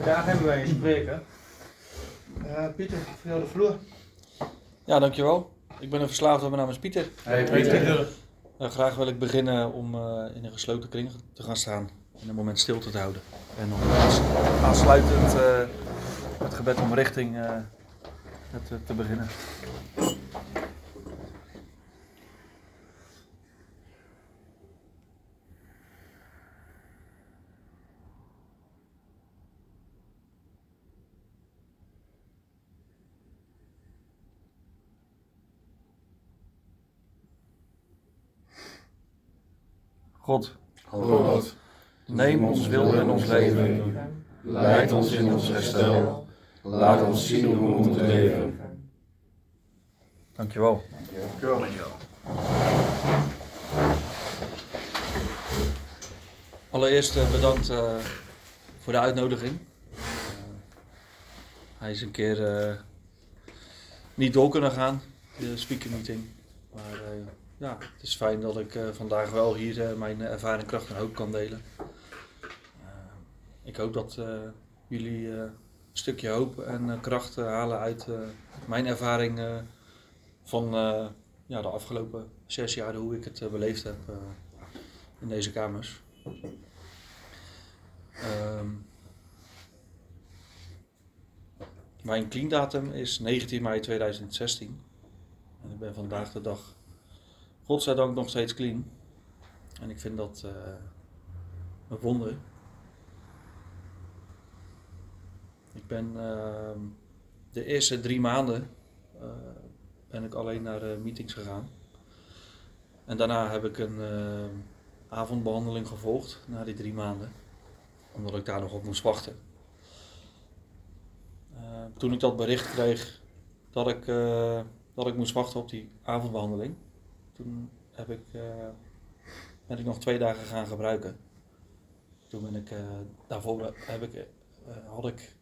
Vandaag hebben wij een spreker. Uh, Pieter, voor jou de vloer. Ja, dankjewel. Ik ben een verslaafde, mijn naam is Pieter. Hey Pieter. Uh, graag wil ik beginnen om uh, in een gesloten kring te gaan staan en een moment stilte te houden. En om aansluitend het gebed om richting het, te beginnen. God. God. Neem ons wil in ons leven. Leid ons in ons herstel. Laat ons zien hoe we moeten leven. Dankjewel. Dankjewel. Dankjewel. Allereerst uh, bedankt uh, voor de uitnodiging. Uh, hij is een keer niet door kunnen gaan, de speaker meeting. Maar ja, het is fijn dat ik vandaag wel hier mijn ervaring, kracht en hoop kan delen. ik hoop dat jullie een stukje hoop en kracht halen uit mijn ervaring van ja, de afgelopen zes jaar, hoe ik het beleefd heb in deze kamers. Um, mijn clean datum is 19 mei 2016. En ik ben vandaag de dag, godzijdank, nog steeds clean. En ik vind dat uh, een wonder. Ik ben uh, de eerste drie maanden uh, ben ik alleen naar meetings gegaan. En daarna heb ik een avondbehandeling gevolgd na die drie maanden, omdat ik daar nog op moest wachten. Toen ik dat bericht kreeg dat ik, dat ik moest wachten op die avondbehandeling, toen heb ik, uh, ben ik nog twee dagen gaan gebruiken. Toen ben ik, daarvoor heb ik, had ik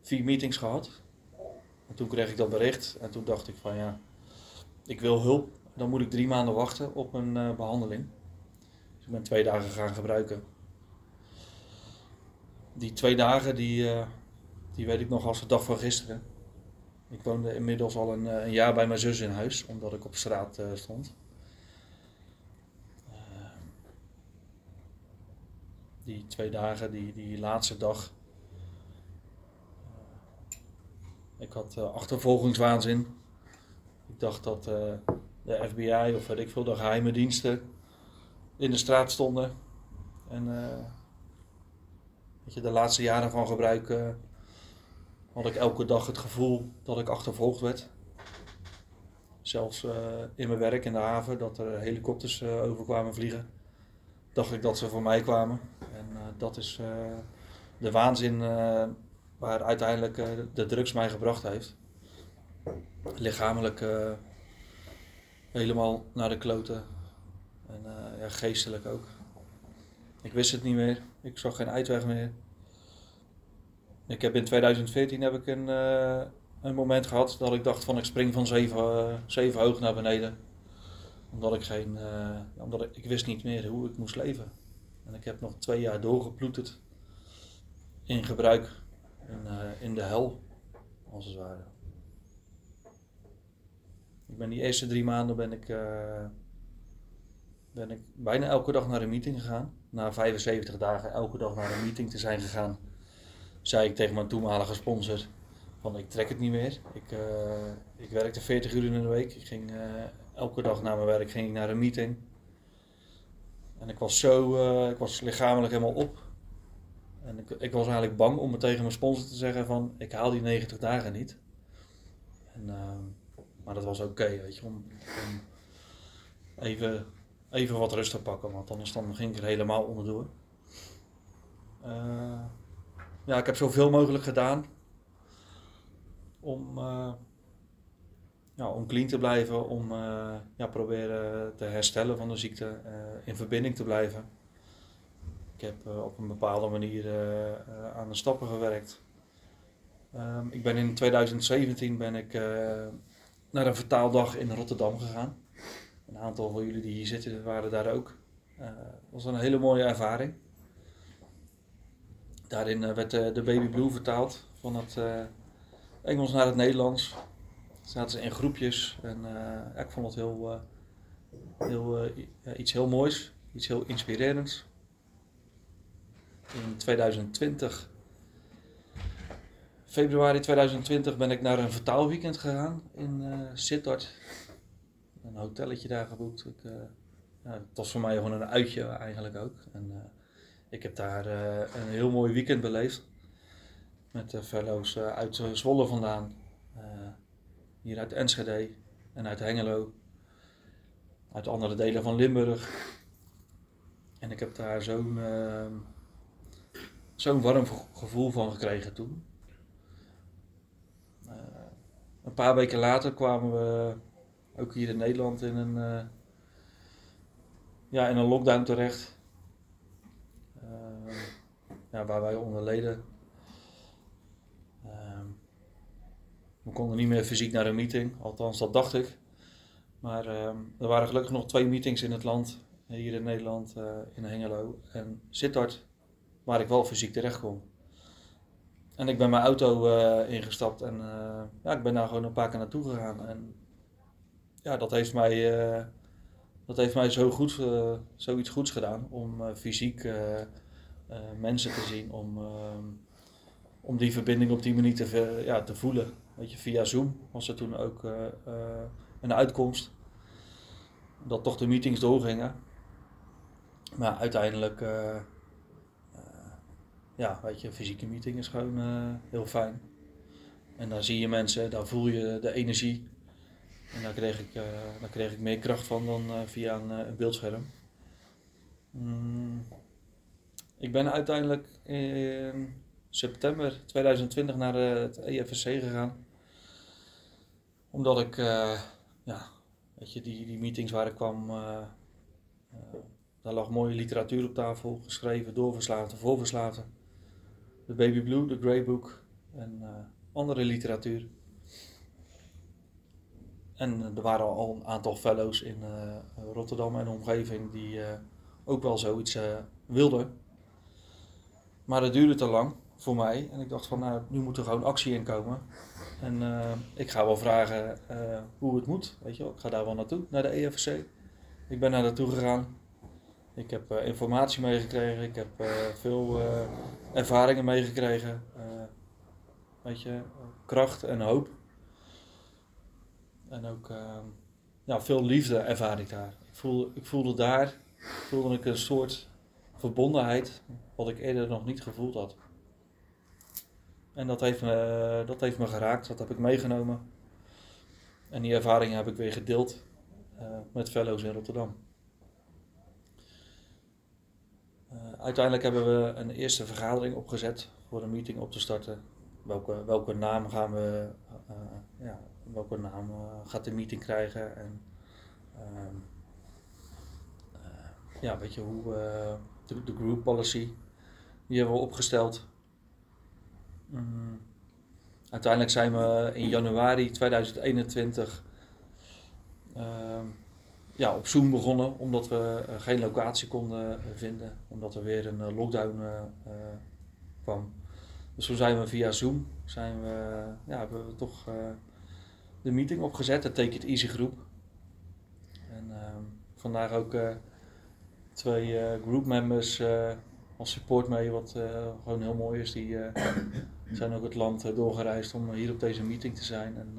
vier meetings gehad. En toen kreeg ik dat bericht en toen dacht ik van ja, ik wil hulp dan moet ik drie maanden wachten op een behandeling. Dus ik ben twee dagen gaan gebruiken. Die twee dagen, die, die weet ik nog als de dag van gisteren. Ik woonde inmiddels al een, uh, een jaar bij mijn zus in huis, omdat ik op straat stond. die twee dagen, die, die laatste dag. ik had achtervolgingswaanzin. Ik dacht dat de FBI of weet ik veel, de geheime diensten in de straat stonden. En weet je, de laatste jaren van gebruik had ik elke dag het gevoel dat ik achtervolgd werd. Zelfs uh, in mijn werk in de haven, dat er helikopters over kwamen vliegen. Dacht ik dat ze voor mij kwamen. En dat is de waanzin waar uiteindelijk de drugs mij gebracht heeft. Lichamelijk helemaal naar de kloten. En ja, geestelijk ook. Ik wist het niet meer. Ik zag geen uitweg meer. Ik heb in 2014 heb ik een, uh, een moment gehad dat ik dacht van ik spring van zeven, uh, zeven hoog naar beneden. Omdat ik geen, omdat ik, ik wist niet meer hoe ik moest leven. En ik heb nog twee jaar doorgeploeterd in gebruik in, in de hel, als het ware. Ik ben die eerste drie maanden ben ik, ben ik bijna elke dag naar een meeting gegaan. Na 75 dagen elke dag naar een meeting te zijn gegaan, zei ik tegen mijn toenmalige sponsor van ik trek het niet meer. Ik, uh, ik werkte 40 uur in de week. Ik ging uh, elke dag na mijn werk ging ik naar een meeting. En ik was zo, ik was lichamelijk helemaal op. En ik, ik was eigenlijk bang om me tegen mijn sponsor te zeggen van ik haal die 90 dagen niet. En, ehm, maar dat was oké, weet je, om, om, even, even wat rust te pakken, want anders dan ging ik er helemaal onderdoor. Ja, ik heb zoveel mogelijk gedaan om, uh, ja, om clean te blijven, om uh, ja, proberen te herstellen van de ziekte, in verbinding te blijven. Ik heb op een bepaalde manier aan de stappen gewerkt. Um, ik ben in 2017 ben ik naar een vertaaldag in Rotterdam gegaan. Een aantal van jullie die hier zitten waren daar ook. Het was een hele mooie ervaring. Daarin eh, werd eh, de Baby Blue vertaald van het eh, Engels naar het Nederlands. Zaten ze in groepjes en ik vond het heel, heel, iets heel moois, iets heel inspirerends. In 2020, februari 2020, ben ik naar een vertaalweekend gegaan in eh Sittard. Een hotelletje daar geboekt. Ik, ja, het was voor mij gewoon een uitje eigenlijk ook. En, ik heb daar eh, een heel mooi weekend beleefd. Met fellows eh, uit Zwolle vandaan. eh, hier uit Enschede en uit Hengelo. Uit andere delen van Limburg. En ik heb daar zo'n ehm, zo'n warm ge- gevoel van gekregen toen. Een paar weken later kwamen we ook hier in Nederland in een, ja, in een lockdown terecht. Ja, waar wij onder leden. Ehm, we konden niet meer fysiek naar een meeting, althans dat dacht ik. Maar ehm, er waren gelukkig nog twee meetings in het land, hier in Nederland, eh, in Hengelo en Sittard, waar ik wel fysiek terecht kon. En ik ben mijn auto eh, ingestapt en eh, ja, ik ben daar gewoon een paar keer naartoe gegaan. En ja, dat heeft mij, dat heeft mij zo goed, zoiets goeds gedaan om fysiek mensen te zien, om, ehm, om die verbinding op die manier te, ja, te voelen. Weet je, via Zoom was er toen ook eh, eh, een uitkomst. Dat toch de meetings doorgingen. Maar uiteindelijk, eh, eh, ja, weet je, een fysieke meeting is gewoon eh, heel fijn. En daar zie je mensen, daar voel je de energie. En daar kreeg ik, eh, daar kreeg ik meer kracht van dan eh, via een, eh, een beeldscherm. Mm, ik ben uiteindelijk in september 2020 naar eh, het EFSC gegaan. Omdat ik, eh, ja, weet je, die, die meetings waar ik kwam, eh, daar lag mooie literatuur op tafel, geschreven, doorverslagen, voorverslagen. De Baby Blue, de Grey Book en andere literatuur. En er waren al een aantal fellows in Rotterdam en de omgeving die ook wel zoiets wilden. Maar dat duurde te lang voor mij. En ik dacht van, nou, nu moet er gewoon actie in komen. En eh, ik ga wel vragen eh, hoe het moet. Weet je wel. Ik ga daar wel naartoe, naar de EFC. Ik ben daar naartoe gegaan. Ik heb eh, informatie meegekregen. Ik heb veel ervaringen meegekregen. Weet je, kracht en hoop. En ook eh, ja, veel liefde ervaar ik daar. Ik, voel, ik voelde daar voelde ik een soort verbondenheid wat ik eerder nog niet gevoeld had. En dat heeft me, dat heeft me geraakt, dat heb ik meegenomen. En die ervaringen heb ik weer gedeeld eh, met fellows in Rotterdam. Eh, uiteindelijk hebben we een eerste vergadering opgezet voor een meeting op te starten. Welke, welke naam gaan we, eh, ja, welke naam gaat de meeting krijgen en ehm, eh, ja, weet je hoe de, group policy die hebben we opgesteld. Mm. Uiteindelijk zijn we in januari 2021 ehm, ja, op Zoom begonnen, omdat we eh, geen locatie konden eh, vinden, omdat er weer een eh, lockdown eh, eh, kwam. Dus toen zijn we via Zoom, zijn we, ja, hebben we toch eh, de meeting opgezet, de Take It Easy groep. En ehm, vandaag ook eh, twee eh group members eh, als support mee, wat eh, gewoon heel mooi is. Die zijn ook het land doorgereisd om hier op deze meeting te zijn. En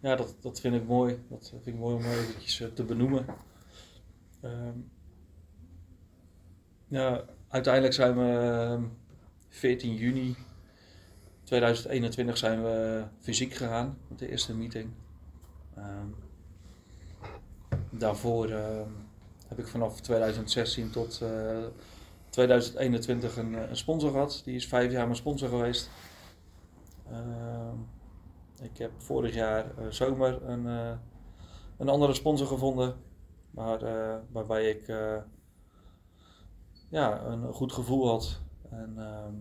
ja, dat, dat vind ik mooi. Dat vind ik mooi om eventjes te benoemen. Ehm, ja, uiteindelijk zijn we ehm, 14 juni 2021 zijn we fysiek gegaan met de eerste meeting. Ehm, daarvoor ehm, heb ik vanaf 2016 tot eh, 2021 een, eh, een sponsor gehad. Die is vijf jaar mijn sponsor geweest. Ehm, ik heb vorig jaar eh, zomer een, eh, een andere sponsor gevonden. Maar, eh, waarbij ik eh, ja, een goed gevoel had. En ehm,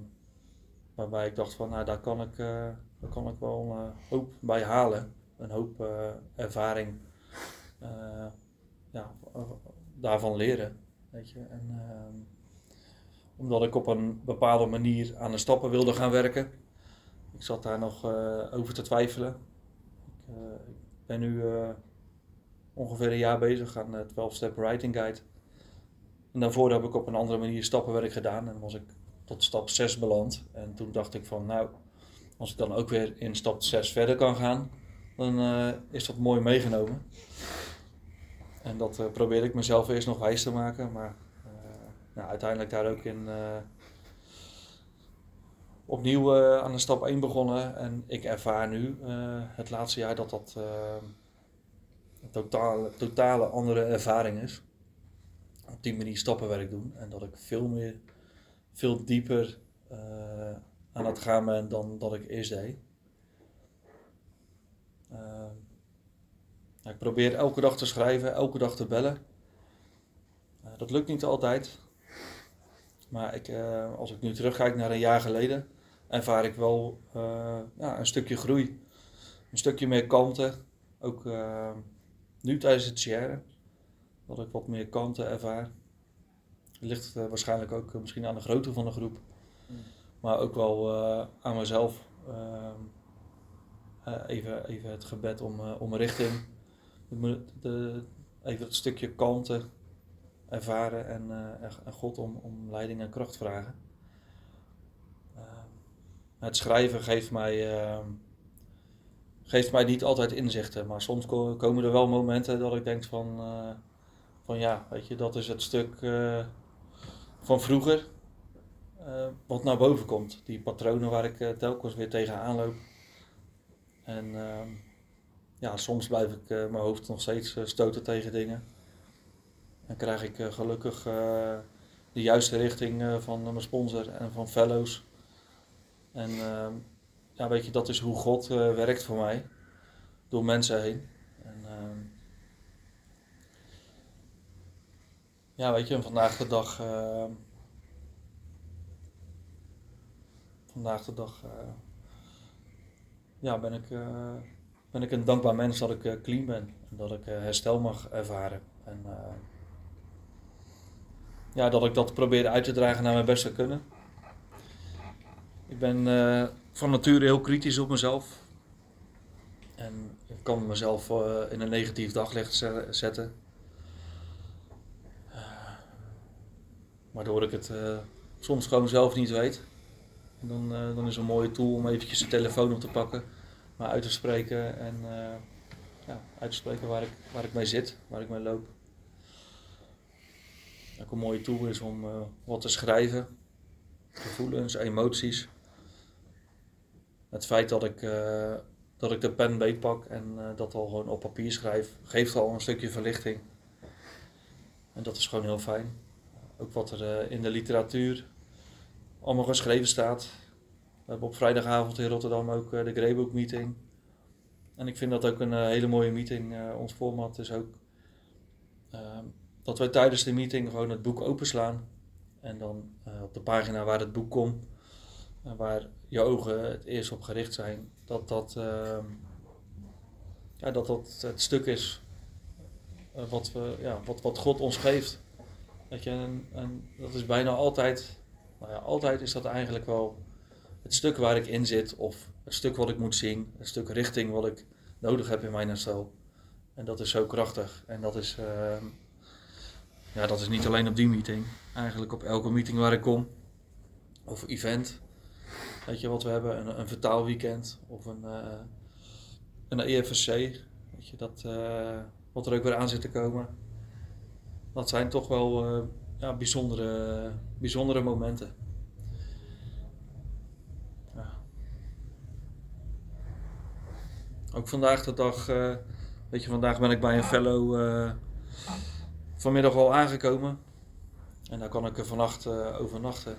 waarbij ik dacht van nou daar kan ik, eh, daar kan ik wel een hoop bij halen. Een hoop eh, ervaring eh, ja, daarvan leren. Weet je. En, ehm, omdat ik op een bepaalde manier aan de stappen wilde gaan werken. Ik zat daar nog eh, over te twijfelen. Ik, eh, ik ben nu eh, ongeveer een jaar bezig aan de 12-step writing guide. En daarvoor heb ik op een andere manier stappenwerk gedaan en was ik tot stap 6 beland. En toen dacht ik van nou, als ik dan ook weer in stap 6 verder kan gaan, dan is dat mooi meegenomen. En dat uh, probeerde ik mezelf eerst nog wijs te maken, maar uh, nou, uiteindelijk daar ook in opnieuw aan de stap 1 begonnen. En ik ervaar nu het laatste jaar dat dat een totale, totale andere ervaring is. Op die manier stappenwerk doen en dat ik veel meer, veel dieper aan het gaan ben dan dat ik eerst deed. Uh, ik probeer elke dag te schrijven, elke dag te bellen. Uh, dat lukt niet altijd. Maar ik, uh, als ik nu terugkijk naar een jaar geleden, ervaar ik wel ja, een stukje groei. Een stukje meer kalmte. Ook nu tijdens het sharen, dat ik wat meer kalmte ervaar. Ligt waarschijnlijk ook misschien aan de grootte van de groep. Mm. Maar ook wel aan mezelf. Ehm, even, even het gebed om, om richting de, even het stukje kalmte ervaren en, uh, en God om, om leiding en kracht vragen. Uh, het schrijven geeft mij, uh, geeft mij niet altijd inzichten, maar soms komen er wel momenten dat ik denk van, van ja, weet je, dat is het stuk van vroeger wat naar boven komt. Die patronen waar ik telkens weer tegenaan loop. En ehm, ja, soms blijf ik uh, mijn hoofd nog steeds uh, stoten tegen dingen. En krijg ik uh, gelukkig de juiste richting van mijn sponsor en van fellows. En ehm, ja, weet je, dat is hoe God werkt voor mij. Door mensen heen. En, ehm, ja, weet je, en vandaag de dag. Ehm, vandaag de dag. ja, ben ik ben ik een dankbaar mens dat ik uh, clean ben. En dat ik uh, herstel mag ervaren. En uh, ja, dat ik dat probeer uit te dragen naar mijn beste kunnen. Ik ben van nature heel kritisch op mezelf. En ik kan mezelf in een negatief daglicht zetten. Waardoor ik het soms gewoon zelf niet weet. En dan, dan is een mooie tool om eventjes de telefoon op te pakken maar uit te spreken en uh, ja, uit te spreken waar ik, waar ik mee zit, waar ik mee loop. Ook een mooie tool is om uh, wat te schrijven, gevoelens, emoties. Het feit dat ik, uh, dat ik de pen beetpak en dat al gewoon op papier schrijf, geeft al een stukje verlichting. En dat is gewoon heel fijn. Ook wat er in de literatuur allemaal geschreven staat, we hebben op vrijdagavond in Rotterdam ook eh, de Greybook meeting. En ik vind dat ook een eh, hele mooie meeting. Eh, ons format is ook ehm, dat wij tijdens de meeting gewoon het boek openslaan. En dan op de pagina waar het boek komt, waar je ogen het eerst op gericht zijn, dat dat, ehm, ja, dat, dat het stuk is wat, we, ja, wat, wat God ons geeft. Dat, je, en, en dat is bijna altijd, nou ja, altijd is dat eigenlijk wel het stuk waar ik in zit of het stuk wat ik moet zien, het stuk richting wat ik nodig heb in mijn herstel. En dat is zo krachtig. En dat is, uh, ja, dat is niet alleen op die meeting, eigenlijk op elke meeting waar ik kom of event. Weet je wat we hebben? Een, een vertaalweekend of een, uh, een EFSC. Weet je, dat, uh, wat er ook weer aan zit te komen. Dat zijn toch wel uh, ja, bijzondere, bijzondere momenten. Ook vandaag de dag, uh, weet je, vandaag ben ik bij een fellow uh, vanmiddag al aangekomen. En daar kan ik er vannacht uh, overnachten.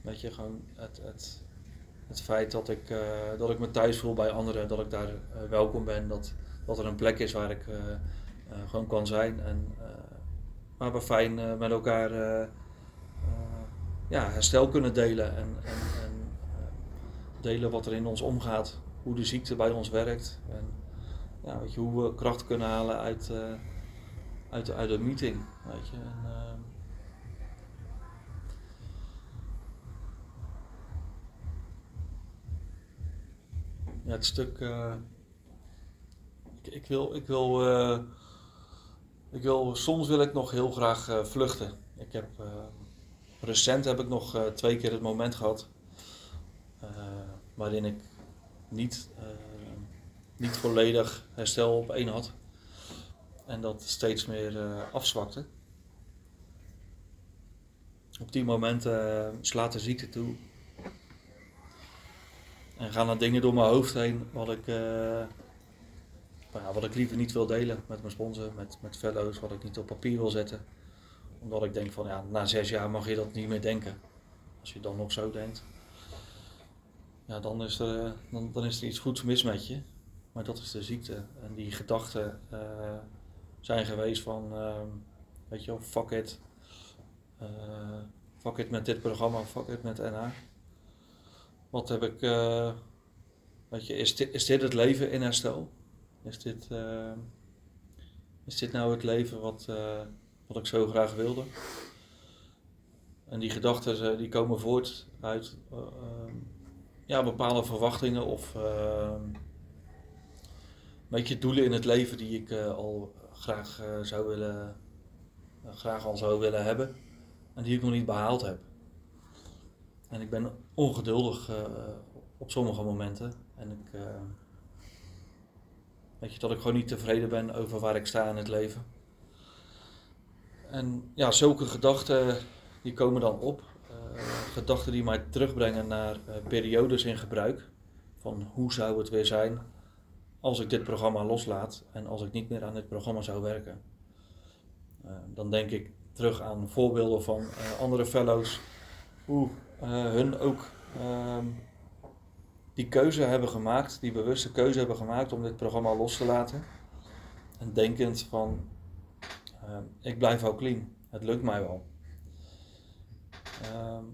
weet je, gewoon het, het, het feit dat ik, dat ik me thuis voel bij anderen, dat ik daar welkom ben, dat, dat er een plek is waar ik gewoon kan zijn. En, waar we fijn met elkaar ja, herstel kunnen delen en, en, en delen wat er in ons omgaat, hoe de ziekte bij ons werkt en ja, weet je, hoe we kracht kunnen halen uit, uh, uit, uit een meeting. Weet je. En, eh, het stuk. Eh, ik, wil. Ik wil ik wil, soms wil ik nog heel graag vluchten. Ik heb, recent heb ik nog twee keer het moment gehad waarin ik niet, eh, niet volledig herstel op één had. En dat steeds meer eh, afzwakte. Op die momenten eh, slaat de ziekte toe. En gaan er dingen door mijn hoofd heen wat ik, nou wat ik liever niet wil delen met mijn sponsor, met, met fellows, wat ik niet op papier wil zetten. Omdat ik denk van ja, na zes jaar mag je dat niet meer denken. Als je dan nog zo denkt. Ja, dan is er, eh, dan, dan is er iets goeds mis met je. Maar dat is de ziekte. En die gedachten eh, zijn geweest van, ehm, weet je fuck it. Eh, fuck it met dit programma, fuck it met NA. Wat heb ik, weet je, is dit, is dit het leven in herstel? Is dit, is dit nou het leven wat, wat ik zo graag wilde? En die gedachten die komen voort uit eh, ehm, ja, bepaalde verwachtingen of ehm, weet je, doelen in het leven die ik eh, al graag eh, zou willen, eh, graag al zou willen hebben en die ik nog niet behaald heb. En ik ben ongeduldig op sommige momenten en ik eh, weet je dat ik gewoon niet tevreden ben over waar ik sta in het leven. En ja, zulke gedachten die komen dan op. Eh, gedachten die mij terugbrengen naar eh, periodes in gebruik. Van hoe zou het weer zijn als ik dit programma loslaat en als ik niet meer aan dit programma zou werken. Eh, dan denk ik terug aan voorbeelden van andere fellows. Hoe hun ook ehm, die keuze hebben gemaakt, die bewuste keuze hebben gemaakt om dit programma los te laten. En denkend van, eh, ik blijf wel clean, het lukt mij wel. Ehm,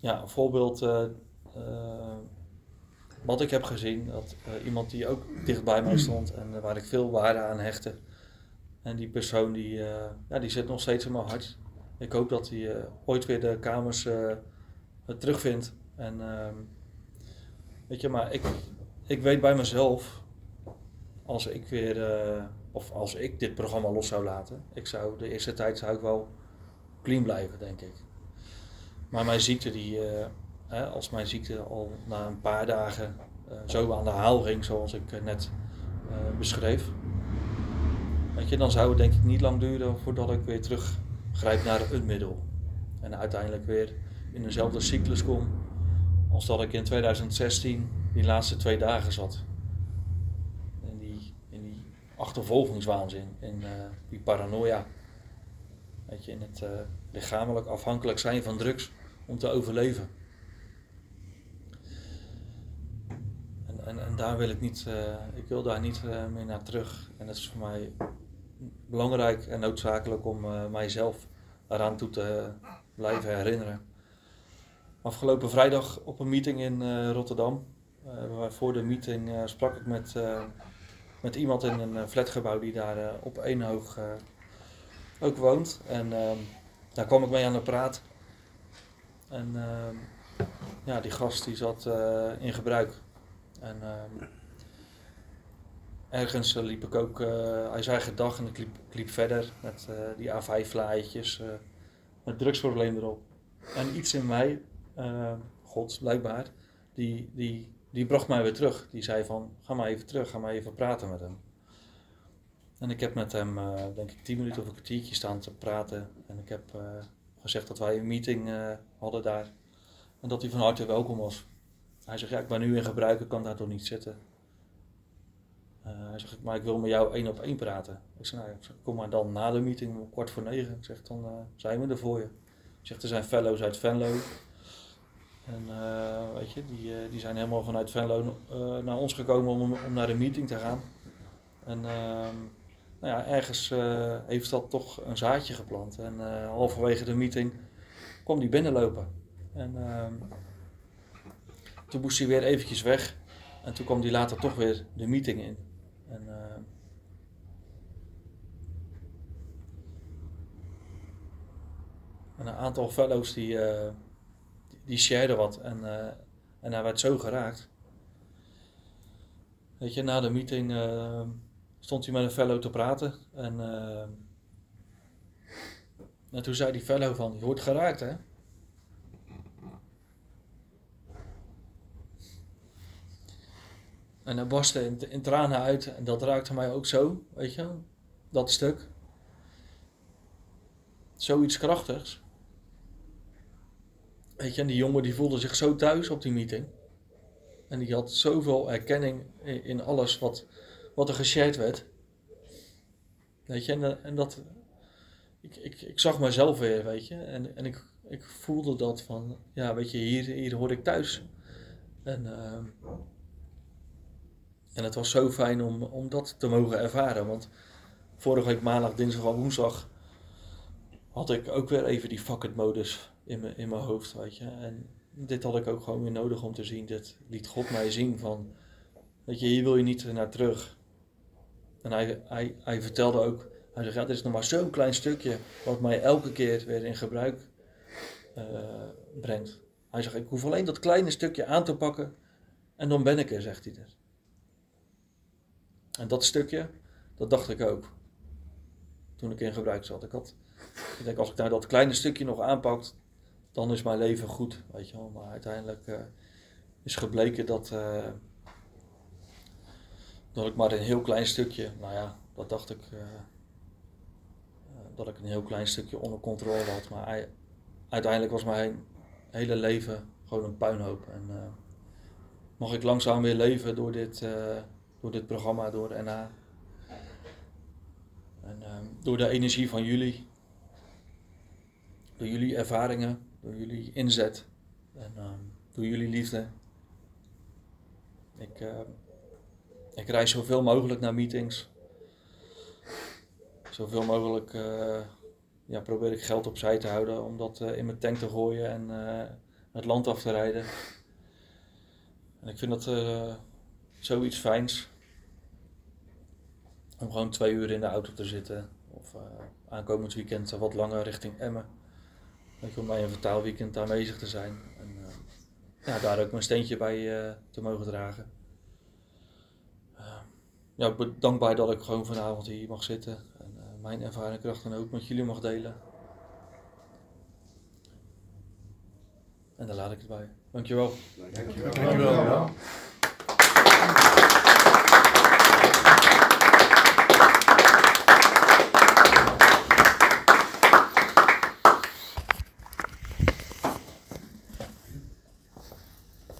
ja, een voorbeeld eh, eh, wat ik heb gezien, dat eh, iemand die ook dicht bij mij stond en waar ik veel waarde aan hechtte. En die persoon die, ja, die zit nog steeds in mijn hart. Ik hoop dat hij ooit weer de kamers terugvindt. En ehm, weet je, maar ik, ik weet bij mezelf, als ik weer, of als ik dit programma los zou laten, ik zou de eerste tijd zou ik wel clean blijven, denk ik. Maar mijn ziekte, die, eh, als mijn ziekte al na een paar dagen eh, zo aan de haal ging, zoals ik eh, net beschreef, weet je, dan zou het denk ik niet lang duren voordat ik weer teruggrijp naar een middel. En uiteindelijk weer in dezelfde cyclus kom als dat ik in 2016 die laatste twee dagen zat. In die, in die achtervolgingswaanzin, in die paranoia. Weet je, in het eh, lichamelijk afhankelijk zijn van drugs om te overleven. En, en, daar wil ik niet, eh, ik wil daar niet eh, meer naar terug. En dat is voor mij belangrijk en noodzakelijk om mijzelf daaraan toe te blijven herinneren. Afgelopen vrijdag op een meeting in Rotterdam. voor de meeting sprak ik met, met iemand in een flatgebouw die daar op één hoog ook woont. En ehm, daar kwam ik mee aan de praat. En ehm, ja, die gast die zat eh, in gebruik. En ehm, ergens eh, liep ik ook, eh, hij zei gedag en ik liep, liep verder met die A5-vlaaitjes, eh met drugsprobleem erop. En iets in mij, gods blijkbaar, die, die, die bracht mij weer terug. Die zei van, ga maar even terug, ga maar even praten met hem. En ik heb met hem, eh, denk ik, tien minuten of een kwartiertje staan te praten. En ik heb eh, gezegd dat wij een meeting eh, hadden daar. En dat hij van harte welkom was. Hij zegt, ja, ik ben nu in gebruik, ik kan daar toch niet zitten. Hij zegt, maar ik wil met jou één op één praten. Ik zeg, nou, kom maar dan na de meeting om kwart voor negen. Ik zeg, dan zijn we er voor je. Ik zeg, er zijn fellows uit Venlo. En weet je, die, die zijn helemaal vanuit Venlo naar ons gekomen om, om naar de meeting te gaan. En ehm, nou ja, ergens eh, heeft dat toch een zaadje geplant. En eh, halverwege de meeting kwam die binnenlopen. En ehm, toen moest hij weer eventjes weg. En toen kwam hij later toch weer de meeting in. En, ehm, en een aantal fellows die, eh, die, shareden wat. En, en hij werd zo geraakt. Weet je, na de meeting eh, stond hij met een fellow te praten. En, eh, en toen zei die fellow van, je wordt geraakt hè? En hij barstte in, tranen uit en dat raakte mij ook zo, weet je, dat stuk. Zoiets krachtigs. Weet je, en die jongen die voelde zich zo thuis op die meeting. En die had zoveel erkenning in, in alles wat, wat er geshared werd. Weet je, en, en dat. Ik, ik, ik zag mezelf weer, weet je. En, en ik, ik voelde dat van, ja, weet je, hier, hier hoor ik thuis. En, ehm, en het was zo fijn om, om dat te mogen ervaren. Want vorige week maandag, dinsdag en woensdag had ik ook weer even die fuck it modus in mijn, in mijn hoofd, weet je. En dit had ik ook gewoon weer nodig om te zien. Dit liet God mij zien van, weet je, hier wil je niet naar terug. En hij, hij, hij vertelde ook, hij zegt, ja, dit is nog maar zo'n klein stukje wat mij elke keer weer in gebruik eh, brengt. Hij zegt, ik hoef alleen dat kleine stukje aan te pakken en dan ben ik er, zegt hij er. En dat stukje, dat dacht ik ook. Toen ik in gebruik zat. Ik had, ik denk, als ik nou dat kleine stukje nog aanpakt, dan is mijn leven goed, weet je wel. Maar uiteindelijk uh, is gebleken dat, uh, dat ik maar een heel klein stukje, nou ja, dat dacht ik, uh, dat ik een heel klein stukje onder controle had. Maar uiteindelijk was mijn hele leven gewoon een puinhoop. En mag ik langzaam weer leven door dit, door dit programma, door de NA. En door de energie van jullie, door jullie ervaringen, door jullie inzet en um, door jullie liefde. Ik, ik reis zoveel mogelijk naar meetings. Zoveel mogelijk uh, ja, probeer ik geld opzij te houden om dat uh, in mijn tank te gooien en het land af te rijden. En ik vind dat zoiets fijns. Om gewoon twee uur in de auto te zitten. Of aankomend weekend wat langer richting Emmen. Om bij een vertaalweekend aanwezig te zijn. En ja, daar ook mijn steentje bij te mogen dragen. Ja, dankbaar dat ik gewoon vanavond hier mag zitten. En mijn ervaring en krachten ook met jullie mag delen. En daar laat ik het bij. Dankjewel. Dankjewel. Dankjewel. Dankjewel.